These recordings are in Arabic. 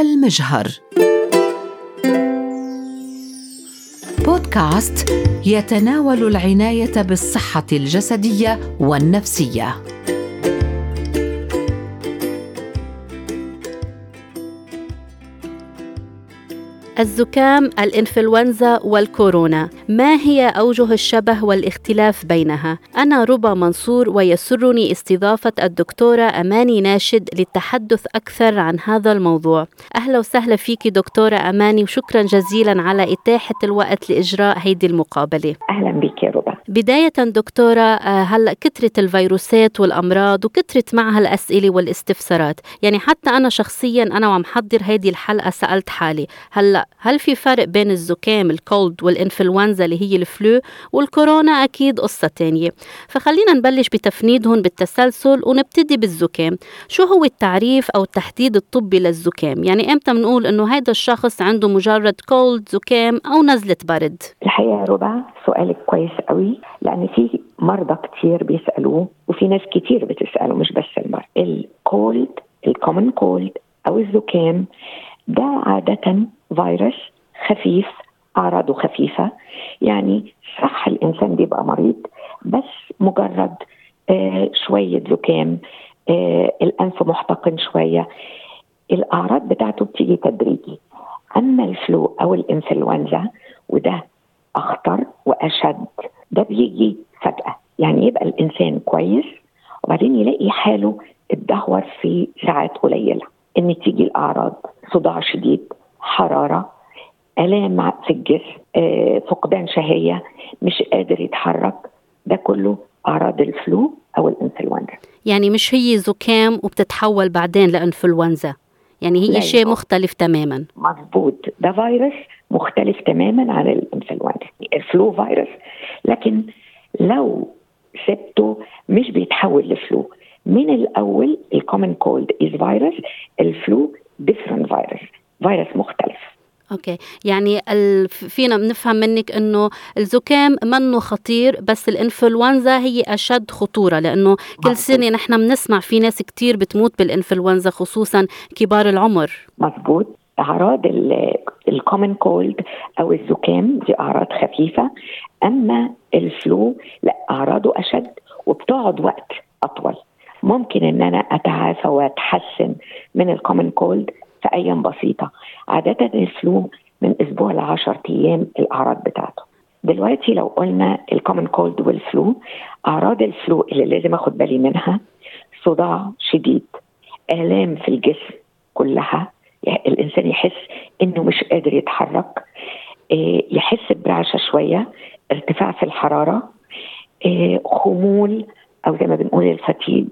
المجهر. بودكاست يتناول العناية بالصحة الجسدية والنفسية. الزكام الإنفلونزا والكورونا. ما هي أوجه الشبه والاختلاف بينها؟ أنا ربى منصور ويسرني استضافة الدكتورة أماني ناشد للتحدث أكثر عن هذا الموضوع. أهلا وسهلا فيك دكتورة أماني وشكرا جزيلا على إتاحة الوقت لإجراء هيدي المقابلة. أهلا بك يا ربى بداية دكتورة آه، هلا كثره الفيروسات والأمراض وكثرت معها الأسئلة والاستفسارات. يعني حتى أنا شخصيا أنا وعم حضر هيدي الحلقة سألت حالي هلا هل في فرق بين الزكام الكولد والإنفلونزا؟ اللي هي الفلو والكورونا أكيد قصة تانية. فخلينا نبلش بتفنيدهم بالتسلسل ونبتدي بالزكام. شو هو التعريف أو التحديد الطبي للزكام؟ يعني إمتى بنقول إنه هذا الشخص عنده مجرد cold زكام أو نزلة برد؟ الحقيقة ربى سؤالك كويس قوي لأن في مرضى كتير بيسألوه وفي ناس كتير بتسأله مش بس المرضى. ال cold ال common cold أو الزكام ده عادة فيروس خفيف أعراضه خفيفة يعني صح الإنسان بيبقى مريض بس مجرد آه شوية زكام آه الأنف محتقن شوية. الأعراض بتاعته بتيجي تدريجي. أما الفلو أو الإنفلونزا وده أخطر وأشد ده بيجي فجأة. يعني يبقى الإنسان كويس وبعدين يلاقي حاله اتدهور في ساعات قليلة. إن تيجي الأعراض صداع شديد حرارة الام في الجسم آه، فقدان شهية مش قادر يتحرك. ده كله أعراض ال flu أو الإنفلونزا. يعني مش هي زكام وبتتحول بعدين لإنفلونزا. يعني هي شيء مختلف تماما. مضبوط ده فيروس مختلف تماما عن الإنفلونزا. ال flu فيروس. لكن لو سبته مش بيتحول ل flu. من الأول ال common cold is virus ال flu different virus فيروس مختلف. okay. يعني فينا بنفهم منك إنه الزكام منه خطير بس الإنفلونزا هي أشد خطورة لأنه كل سنة نحن بنسمع في ناس كثير بتموت بالإنفلونزا خصوصا كبار العمر. مزبوط أعراض ال common cold أو الزكام دي أعراض خفيفة أما ال flu لا أعراضه أشد وبتقعد وقت أطول. ممكن إن أنا أتعافى وأتحسن من ال common cold في أيام بسيطة. عادة ال flu من أسبوع ل 10 أيام الأعراض بتاعته. دلوقتي لو قلنا ال common cold وال flu أعراض ال flu اللي لازم آخد بالي منها صداع شديد آلام في الجسم كلها. يعني الإنسان يحس إنه مش قادر يتحرك آه، يحس برعشة شوية ارتفاع في الحرارة آه، خمول أو زي ما بنقول ال fatigue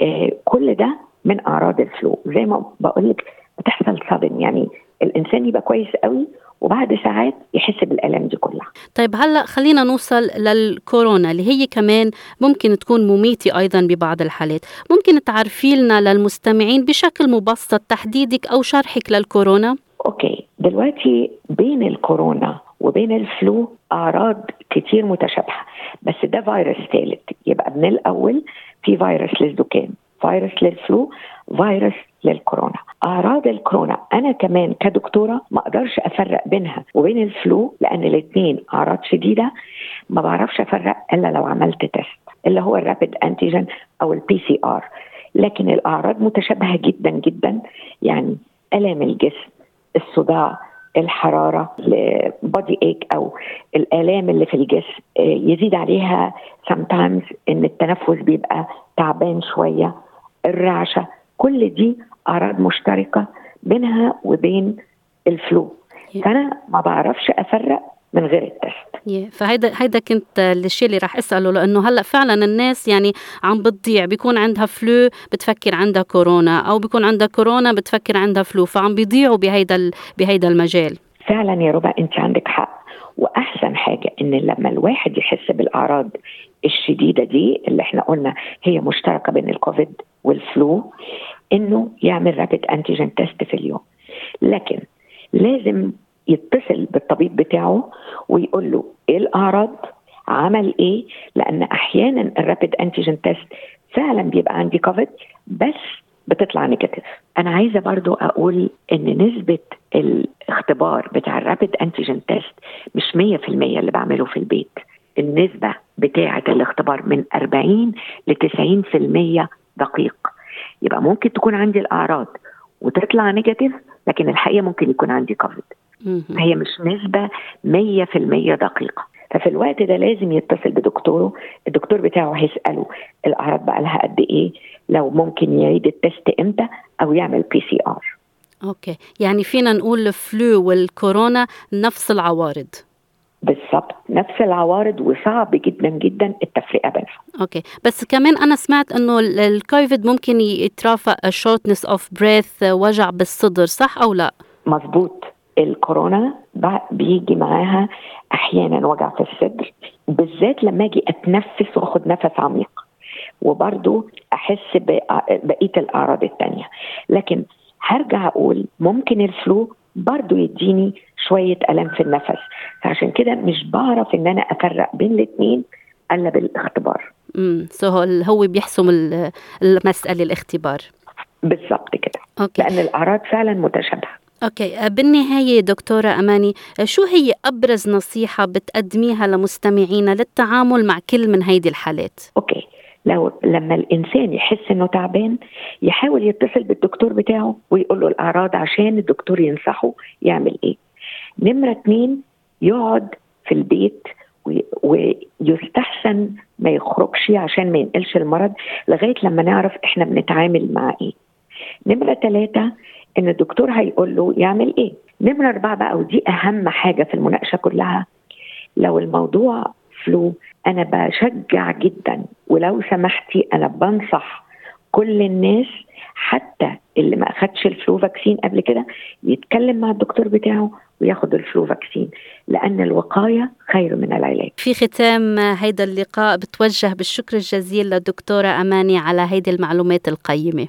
آه، كل ده من أعراض ال flu. زي ما بقول لك بتحصل sudden يعني الإنسان يبقى كويس قوي وبعد ساعات يحس بالالام دي كلها. طيب هلا خلينا نوصل للكورونا اللي هي كمان ممكن تكون مميتة أيضا ببعض الحالات. ممكن تعرفي لنا للمستمعين بشكل مبسط تحديدك أو شرحك للكورونا؟ okay دلوقتي بين الكورونا وبين ال flu أعراض كتير متشابهة بس ده فيروس ثالث. يبقى من الأول في فيروس للزكام. فيروس لل flu فيروس للكورونا. أعراض الكورونا أنا كمان كدكتورة ما أقدرش أفرق بينها وبين ال flu لأن الاثنين أعراض شديدة ما بعرفش أفرق إلا لو عملت test اللي هو ال rapid antigen أو ال PCR لكن الأعراض متشابهة جدا جدا يعني آلام الجسم الصداع الحرارة ال body ache أو الآلام اللي في الجسم آه، يزيد عليها sometimes إن التنفس بيبقى تعبان شوية. الرعشة. كل دي أعراض مشتركة بينها وبين الفلو. فأنا ما بعرفش أفرق من غير التست. فهيدا هيدا كنت الشيء اللي راح أسأله لأنه هلأ فعلا الناس يعني عم بتضيع. بيكون عندها فلو بتفكر عندها كورونا أو بيكون عندها كورونا بتفكر عندها فلو. فعم بيضيعوا بهيدا بهيدا المجال. فعلا يا ربا أنت عندك حق. وأحسن حاجة إن لما الواحد يحس بالأعراض الشديدة دي اللي إحنا قلنا هي مشتركة بين الكوفيد وال flu إنه يعمل rapid antigen test في اليوم. لكن لازم يتصل بالطبيب بتاعه ويقول له إيه الأعراض؟ عمل إيه؟ لأن أحيانا ال rapid antigen test فعلا بيبقى عندي كوفيد بس بتطلع negative أنا عايزة برضو أقول إن نسبة الاختبار بتاع ال rapid antigen test مش 100% اللي بعمله في البيت. النسبة بتاعة الاختبار من 40 ل 90% دقيق. يبقى ممكن تكون عندي الأعراض وتطلع negative لكن الحقيقة ممكن يكون عندي كوفيد هي مش نسبة 100% دقيقة. ففي الوقت ده لازم يتصل بدكتوره الدكتور بتاعه هيسأله الأعراض بقى لها قد إيه لو ممكن يعيد ال test إمتى أو يعمل PCR okay. يعني فينا نقول ال flu والكورونا نفس العوارض. بالضبط نفس العوارض وصعب جدا جدا التفرقة بينهم. okay. بس كمان أنا سمعت إنه الكوفيد ممكن يترافق shortness of breath وجع بالصدر صح أو لا؟ مظبوط. الكورونا بيجي معاها أحيانا وجع في الصدر بالذات لما أجي أتنفس وآخد نفس عميق. وبرضه أحس بقية الأعراض الثانية لكن هرجع أقول ممكن ال flu برضه يديني شوية ألم في النفس. فعشان كده مش بعرف إن أنا أفرق بين الاثنين إلا بالاختبار. امم so هو بيحسم المسألة الاختبار بالضبط كده. okay. لأن الأعراض فعلا متشابهة. okay. بالنهاية دكتورة أماني شو هي أبرز نصيحة بتقدميها لمستمعينا للتعامل مع كل من هيدي الحالات؟ okay. لو لما الإنسان يحس إنه تعبان يحاول يتصل بالدكتور بتاعه ويقول له الأعراض عشان الدكتور ينصحه يعمل إيه. نمرة اتنين يقعد في البيت ويستحسن ما يخرجش عشان ما ينقلش المرض لغاية لما نعرف إحنا بنتعامل مع إيه. نمرة ثلاثة إن الدكتور هيقول له يعمل إيه. نمرة أربعة بقى ودي أهم حاجة في المناقشة كلها لو الموضوع flu أنا بشجع جدا ولو سمحتي أنا بنصح كل الناس حتى اللي ما أخدش ال flu vaccine قبل كده يتكلم مع الدكتور بتاعه وياخد ال flu vaccine لأن الوقاية خير من العلاج. في ختام هيدا اللقاء بتوجه بالشكر الجزيل للدكتورة أماني على هيدي المعلومات القيمة.